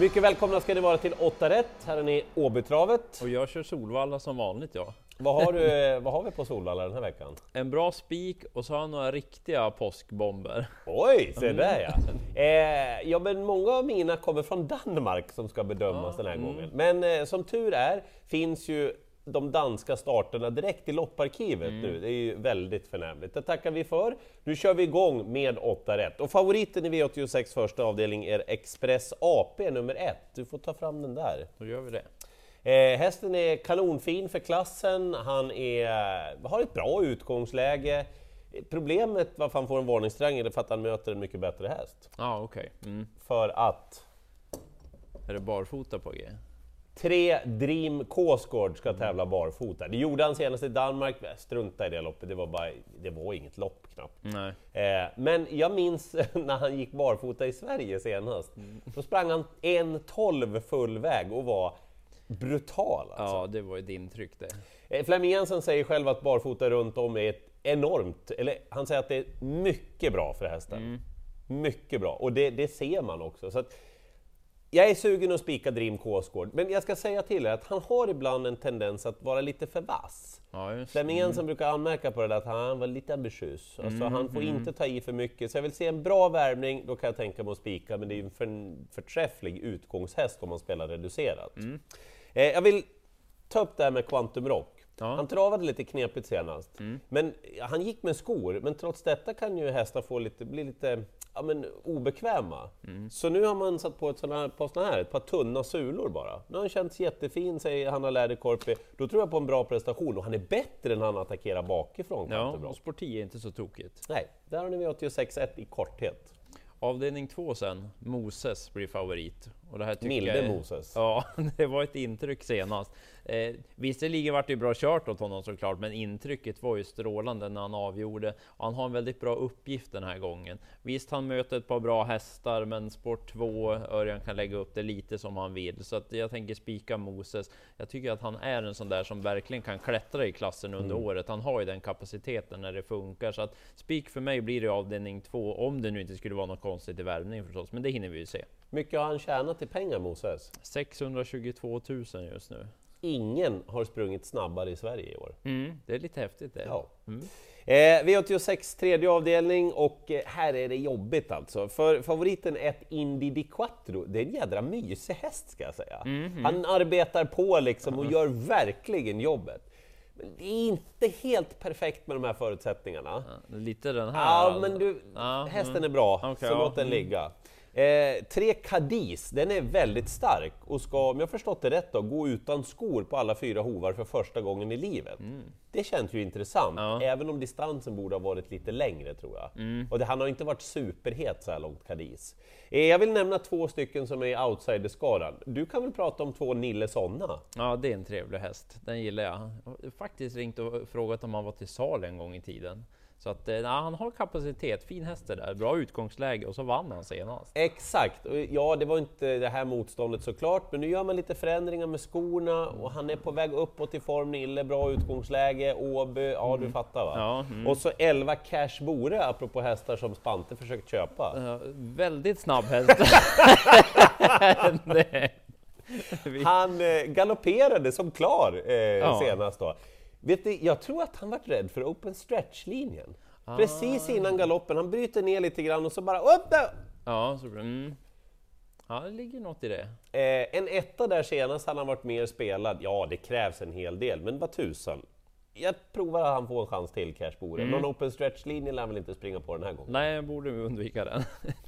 Mycket välkomna ska ni vara till 8 rätt. Här är ni Åbytravet. Och jag kör Solvalla som vanligt ja. Vad har, du, vad har vi på Solvalla den här veckan? En bra spik och så har jag några riktiga påskbomber. Oj, se där ja! Eh, ja men många av mina kommer från Danmark som ska bedömas Ja, den här mm. gången. Men eh, som tur är finns ju de danska starterna direkt i lopparkivet Mm. nu. Det är ju väldigt förnämligt. Det tackar vi för. Nu kör vi igång med 8 rätt. Och favoriten i V86 första avdelning är Express AP nummer 1. Du får ta fram den där. Då gör vi det. Eh, hästen är kanonfin för klassen, han är, har ett bra utgångsläge. Problemet varför han får en varningstriangel är för att han möter en mycket bättre häst. Ja, okej. Mm. För att Är det barfota på G? Tre Dream Kåsgård ska tävla barfota. Det gjorde han senast i Danmark, strunta i det loppet, det var, bara, det var inget lopp knappt. Nej. Eh, men jag minns när han gick barfota i Sverige senast. Då sprang han 1.12 full väg och var brutal alltså. Ja, det var ett intryck det. Eh, Flemming Jensen säger själv att barfota runt om är ett enormt, eller han säger att det är mycket bra för hästen. Mycket bra, och det, det ser man också. Så att, jag är sugen att spika Dream Kåsgård, men jag ska säga till er att han har ibland en tendens att vara lite för vass. Ja, Flemming Jensen brukar anmärka på det där att han var lite ambitiös. Alltså han får inte ta i för mycket. Så jag vill se en bra värmning, då kan jag tänka mig att spika, men det är ju en för, förträfflig utgångshäst om man spelar reducerat. Eh, jag vill ta upp det här med Quantum Rock. Ja. Han travade lite knepigt senast, men han gick med skor, men trots detta kan ju hästar få lite, bli lite ja, men, obekväma. Så nu har man satt på ett sådana här, på såna här, ett par tunna sulor bara. Nu har han känts jättefin, säger Hanna Läderkorpi. Då tror jag på en bra prestation, och han är bättre när han attackerar bakifrån, Ja, och Rock. Sporti är inte så tokigt. Nej, där har ni V86.1 i korthet. Avdelning två sen, Moses blir favorit. Och det här tycker Milde jag Moses. Ja, det var ett intryck senast. Eh, visserligen vart det bra kört åt honom såklart, men intrycket var ju strålande när han avgjorde. Och han har en väldigt bra uppgift den här gången. Visst, han möter ett par bra hästar, men sport 2, Örjan kan lägga upp det lite som han vill. Så att jag tänker spika Moses. Jag tycker att han är en sån där som verkligen kan klättra i klassen under året. Han har ju den kapaciteten när det funkar. Så att spik för mig blir det avdelning 2, om det nu inte skulle vara något konstigt i värvning förstås. Men det hinner vi ju se. Mycket har han tjänat i pengar, Moses. 622 000 just nu. Ingen har sprungit snabbare i Sverige i år. Mm, det är lite häftigt det. Ja. Eh, V86 tredje avdelning och eh, här är det jobbigt alltså. För favoriten ett Indy di Quattro, det är en jädra mysig häst ska jag säga. Han arbetar på liksom och gör verkligen jobbet. Det är inte helt perfekt med de här förutsättningarna. Ja, Lite den här. Ja, men du, Ja, hästen mm. är bra, Okej, så ja, låt den mm. ligga. Eh, tre Cadiz, den är väldigt stark och ska, om jag förstått det rätt då, gå utan skor på alla fyra hovar för första gången i livet. Det känns ju intressant, Mm. Ja. även om distansen borde ha varit lite längre tror jag. Mm. Och det, han har inte varit superhet så här långt, Cadiz. Eh, jag vill nämna två stycken som är i outsiderskaran. Du kan väl prata om två Nille Sonna? Ja, det är en trevlig häst. Den gillar jag. Jag har faktiskt ringt och frågat om han var till sal en gång i tiden. Så att, eh, ja, han har kapacitet, fin häst där, bra utgångsläge och så vann han senast. Exakt! Ja, det var inte det här motståndet såklart, men nu gör man lite förändringar med skorna och han är på väg uppåt i form, Nille, bra utgångsläge, Åby, ja du fattar va? Ja, mm. Och så 11 Cash Bore, apropå hästar som Spante försökt köpa. Ja, väldigt snabb häst. Han eh, galopperade som klar eh, Ja. senast då. Vet du, jag tror att han var rädd för open stretch-linjen. Precis innan galoppen, han bryter ner lite grann och så bara upp där! ja, så, mm. ja, det ligger något i det. Eh, en etta där senast hade han varit mer spelad. Ja, det krävs en hel del, men vad tusan. Jag provar att han får en chans till, Cash Bore. Någon open stretch-linje lär han väl inte springa på den här gången. Nej, jag borde undvika den.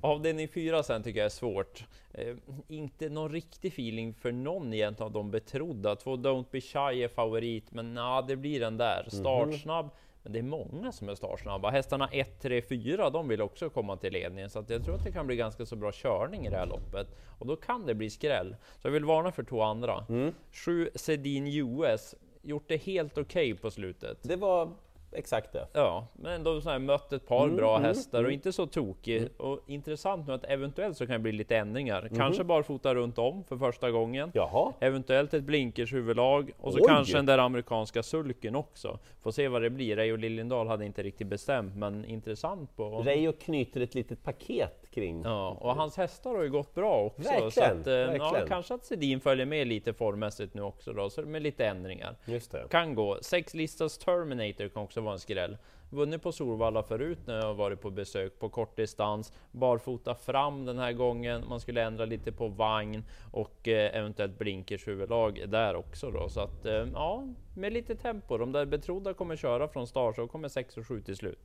Avdelning 4 sen tycker jag är svårt. Eh, inte någon riktig feeling för någon egentligen av de betrodda. Två Don't Be Shy är favorit, men ja, det blir den där. Startsnabb, men det är många som är startsnabba. Hästarna 1, 3, 4, de vill också komma till ledningen, så jag tror att det kan bli ganska så bra körning i det här loppet. Och då kan det bli skräll. Så jag vill varna för två andra. 7 Sedin US, gjort det helt okej på slutet. Det var exakt det. Ja, men de har mött ett par Mm, bra mm, hästar och mm. inte så tokig. Och intressant nu att eventuellt så kan det bli lite ändringar. Mhm. Kanske barfota runt om för första gången. Jaha, Eventuellt ett blinkershuvudlag och så Oj! kanske den där amerikanska sulken också. Får se vad det blir. Reijo Liljendahl hade inte riktigt bestämt, men intressant på... Reijo knyter ett litet paket kring. Ja, och hans hästar har ju gått bra också. så Verkligen, att, eh, ja, verkligen. kanske att Sedin följer med lite formmässigt nu också då, så med lite ändringar. Just det. Kan gå. Sex listas Terminator kan också vara en skräll. Vunnit på Solvalla förut när jag varit på besök på kortdistans. Barfota fram den här gången. Man skulle ändra lite på vagn och eh, eventuellt blinkers huvudlag där också då. Så att eh, ja, med lite tempo. De där betrodda kommer köra från start så kommer 6 och 7 till slut.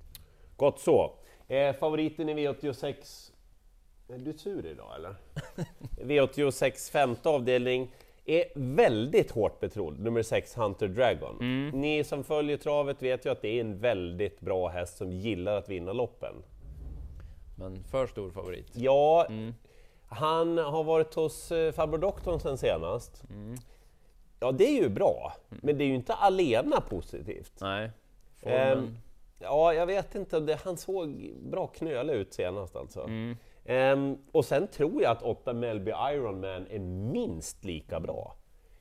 Gott så. Eh, favoriten i V86... Är du sur idag eller? V86 femte avdelning är väldigt hårt betrodd, nummer 6 Hunter Dragon. Ni som följer travet vet ju att det är en väldigt bra häst som gillar att vinna loppen. Men för stor favorit. Ja, han har varit hos eh, farbror doktorn sen senast. Ja, det är ju bra, men det är ju inte alena positivt. Nej. Formen. Ehm, ja, jag vet inte, det, han såg bra knölig ut senast alltså. Um, och sen tror jag att 8 Melby Ironman är minst lika bra.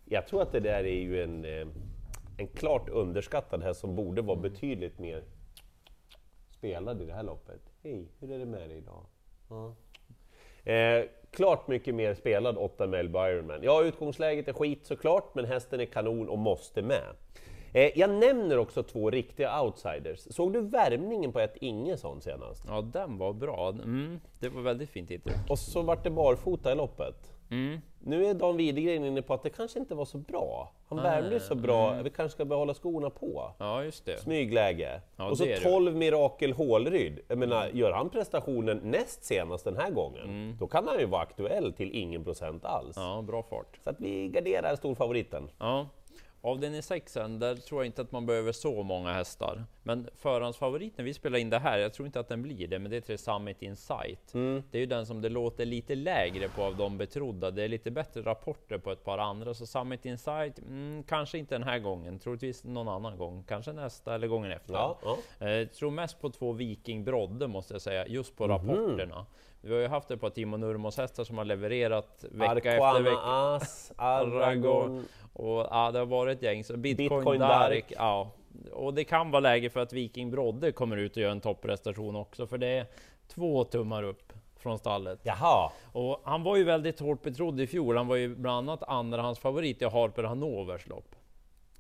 Jag tror att det där är ju en, eh, en klart underskattad häst som borde vara betydligt mer spelad i det här loppet. Hej, hur är det med dig idag? Ja. Eh, klart mycket mer spelad 8 Melby Ironman. Ja, utgångsläget är skit såklart, men hästen är kanon och måste med. Eh, jag nämner också två riktiga outsiders. Såg du värmningen på ett Ingesson senast? Ja, den var bra. Mm, det var väldigt fint intryck. Och så vart det barfota i loppet. Mm. Nu är Dan Widegren inne på att det kanske inte var så bra. Han värmde ju så bra, vi kanske ska behålla skorna på. Ja, just det. Smygläge. Ja, och så det är det. 12 Mirakel Hålryd. Jag menar, gör han prestationen näst senast den här gången, då kan han ju vara aktuell till ingen procent alls. Mm. Ja, bra fart. Så att vi garderar storfavoriten. Ja. Avdelning 6 där tror jag inte att man behöver så många hästar. Men förhandsfavorit när vi spelar in det här, jag tror inte att den blir det, men det är Tre Summit Insight. Det är ju den som det låter lite lägre på av de betrodda. Det är lite bättre rapporter på ett par andra, så Summit Insight, mm, kanske inte den här gången, troligtvis någon annan gång, kanske nästa eller gången efter. Ja, ja. Eh, tror mest på två Viking Brodde måste jag säga, just på rapporterna. Vi har ju haft ett par Timo Nurmos hästar som har levererat vecka efter Arquana vecka. As, Aragon. Och ja, det har varit ett gäng. Så Bitcoin, Bitcoin Dark, Dark. ja. Och det kan vara läge för att Viking Brodde kommer ut och gör en topprestation också, för det är två tummar upp från stallet. Jaha, Och han var ju väldigt hårt betrodd i fjol. Han var ju bland annat andrahandsfavorit i Harper Hanovers lopp.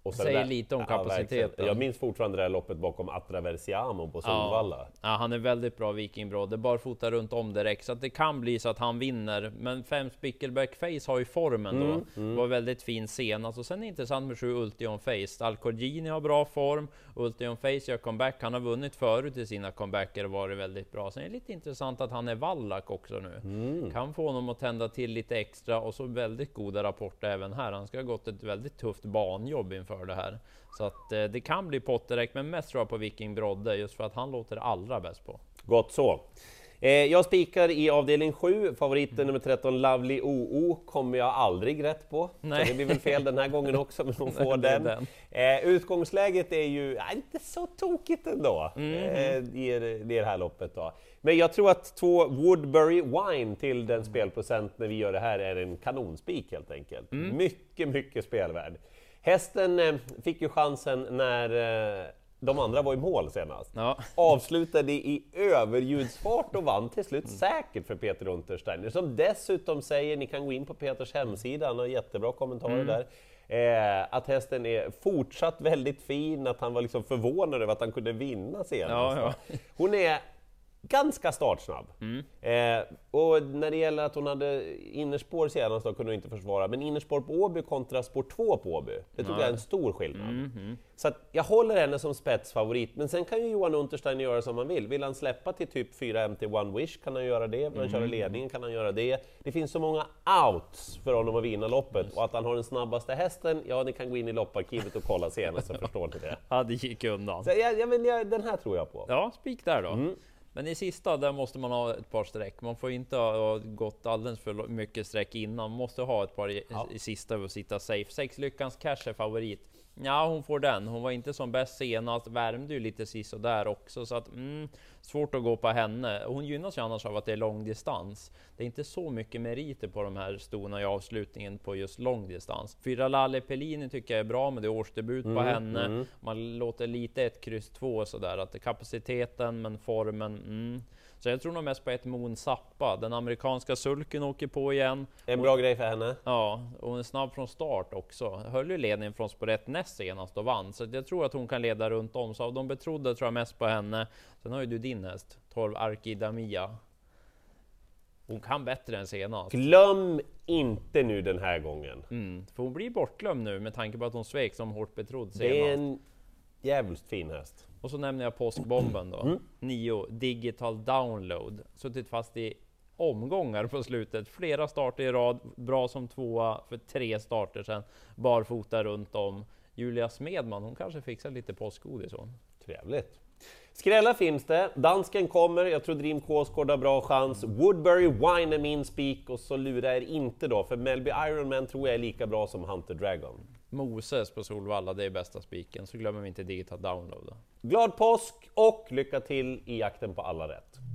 Och Säger det lite om Ja, kapaciteten. jag minns fortfarande det här loppet bakom Atraversiamo på Solvalla. Ja, han är väldigt bra Viking Brodde, barfota runt om direkt, så att det kan bli så att han vinner. Men fem Spickleback Face har ju formen då, var väldigt fin senast. Och sen är det intressant med sju Ultion Face. Alcorgini har bra form, Ultion Face gör comeback. Han har vunnit förut i sina comebacker och varit väldigt bra. Sen är det lite intressant att han är Wallach också nu. Kan få honom att tända till lite extra och så väldigt goda rapporter även här. Han ska ha gått ett väldigt tufft banjobb inför det här. Så att eh, det kan bli pott direkt, men mest tror jag på Viking Brodde just för att han låter allra bäst på. Gott så. Eh, jag spikar i avdelning 7, favoriten nummer 13, Lovely OO, kommer jag aldrig rätt på. Nej. Så det blir väl fel den här gången också, men hon får den. den. Eh, utgångsläget är ju ja, inte så tokigt ändå eh, i, det- i det här loppet. Då. Men jag tror att två Woodbury Wine till den spelprocent när vi gör det här är en kanonspik helt enkelt. Mm. Mycket, mycket spelvärd. Hästen eh, fick ju chansen när eh, de andra var i mål senast. Ja. Avslutade i överljudsfart och vann till slut säkert för Peter Untersteiner, som dessutom säger, ni kan gå in på Peters hemsida, han har jättebra kommentarer där, eh, att hästen är fortsatt väldigt fin, att han var liksom förvånad över att han kunde vinna senast. Ja, Hon är ganska startsnabb. Eh, och när det gäller att hon hade innerspår senast då kunde hon inte försvara, men innerspår på Åby kontra spår 2 på Åby, det tror jag är en stor skillnad. Så att jag håller henne som spetsfavorit, men sen kan ju Johan Untersteiner göra som han vill. Vill han släppa till typ 4 MT One Wish kan han göra det, vill han köra ledningen kan han göra det. Det finns så många outs för honom att vinna loppet och att han har den snabbaste hästen, ja ni kan gå in i lopparkivet och kolla senast så förstår ni det. Ja, det gick undan. Så jag, jag, men jag, den här tror jag på. Ja, spik där då. Men i sista, där måste man ha ett par streck. Man får inte ha gått alldeles för mycket streck innan. Man måste ha ett par i, i sista och sitta safe. Sex Lyckans Cash är favorit. Ja, hon får den. Hon var inte som bäst senast, värmde ju lite sist och där också, så att mm, svårt att gå på henne. Hon gynnas ju annars av att det är långdistans. Det är inte så mycket meriter på de här stona i avslutningen på just långdistans. Fyra Lalle Pellini tycker jag är bra, men det är årsdebut på henne. Man låter lite ett kryss två sådär, att kapaciteten men formen, mm. Så jag tror nog mest på ett Moon Zappa. Den amerikanska sulken åker på igen. En bra grej för henne. Ja, och hon är snabb från start också. Höll ju ledningen från spår 1 näst senast och vann, så jag tror att hon kan leda runt om. Så av de betrodda tror jag mest på henne. Sen har ju du din häst, 12 Arkidamia. Hon kan bättre än senast. Glöm inte nu den här gången. Mm, för hon blir bortglömd nu med tanke på att hon svek som hårt betrodd senast. Det är en jävligt fin häst. Och så nämner jag påskbomben då. Mm. Nio Digital Download. Suttit fast i omgångar på slutet. Flera starter i rad. Bra som tvåa för tre starter sen. Barfota runt om. Julia Smedman, hon kanske fixar lite påskgodis hon. Trevligt. Skrälla finns det. Dansken kommer. Jag tror Dream Kåsgård har bra chans. Woodbury Wine är min spik och så lurar er inte då, för Melby Ironman tror jag är lika bra som Hunter Dragon. Moses på Solvalla, det är bästa spiken. Så glömmer vi inte Digital Download. Då. Glad påsk och lycka till i jakten på alla rätt!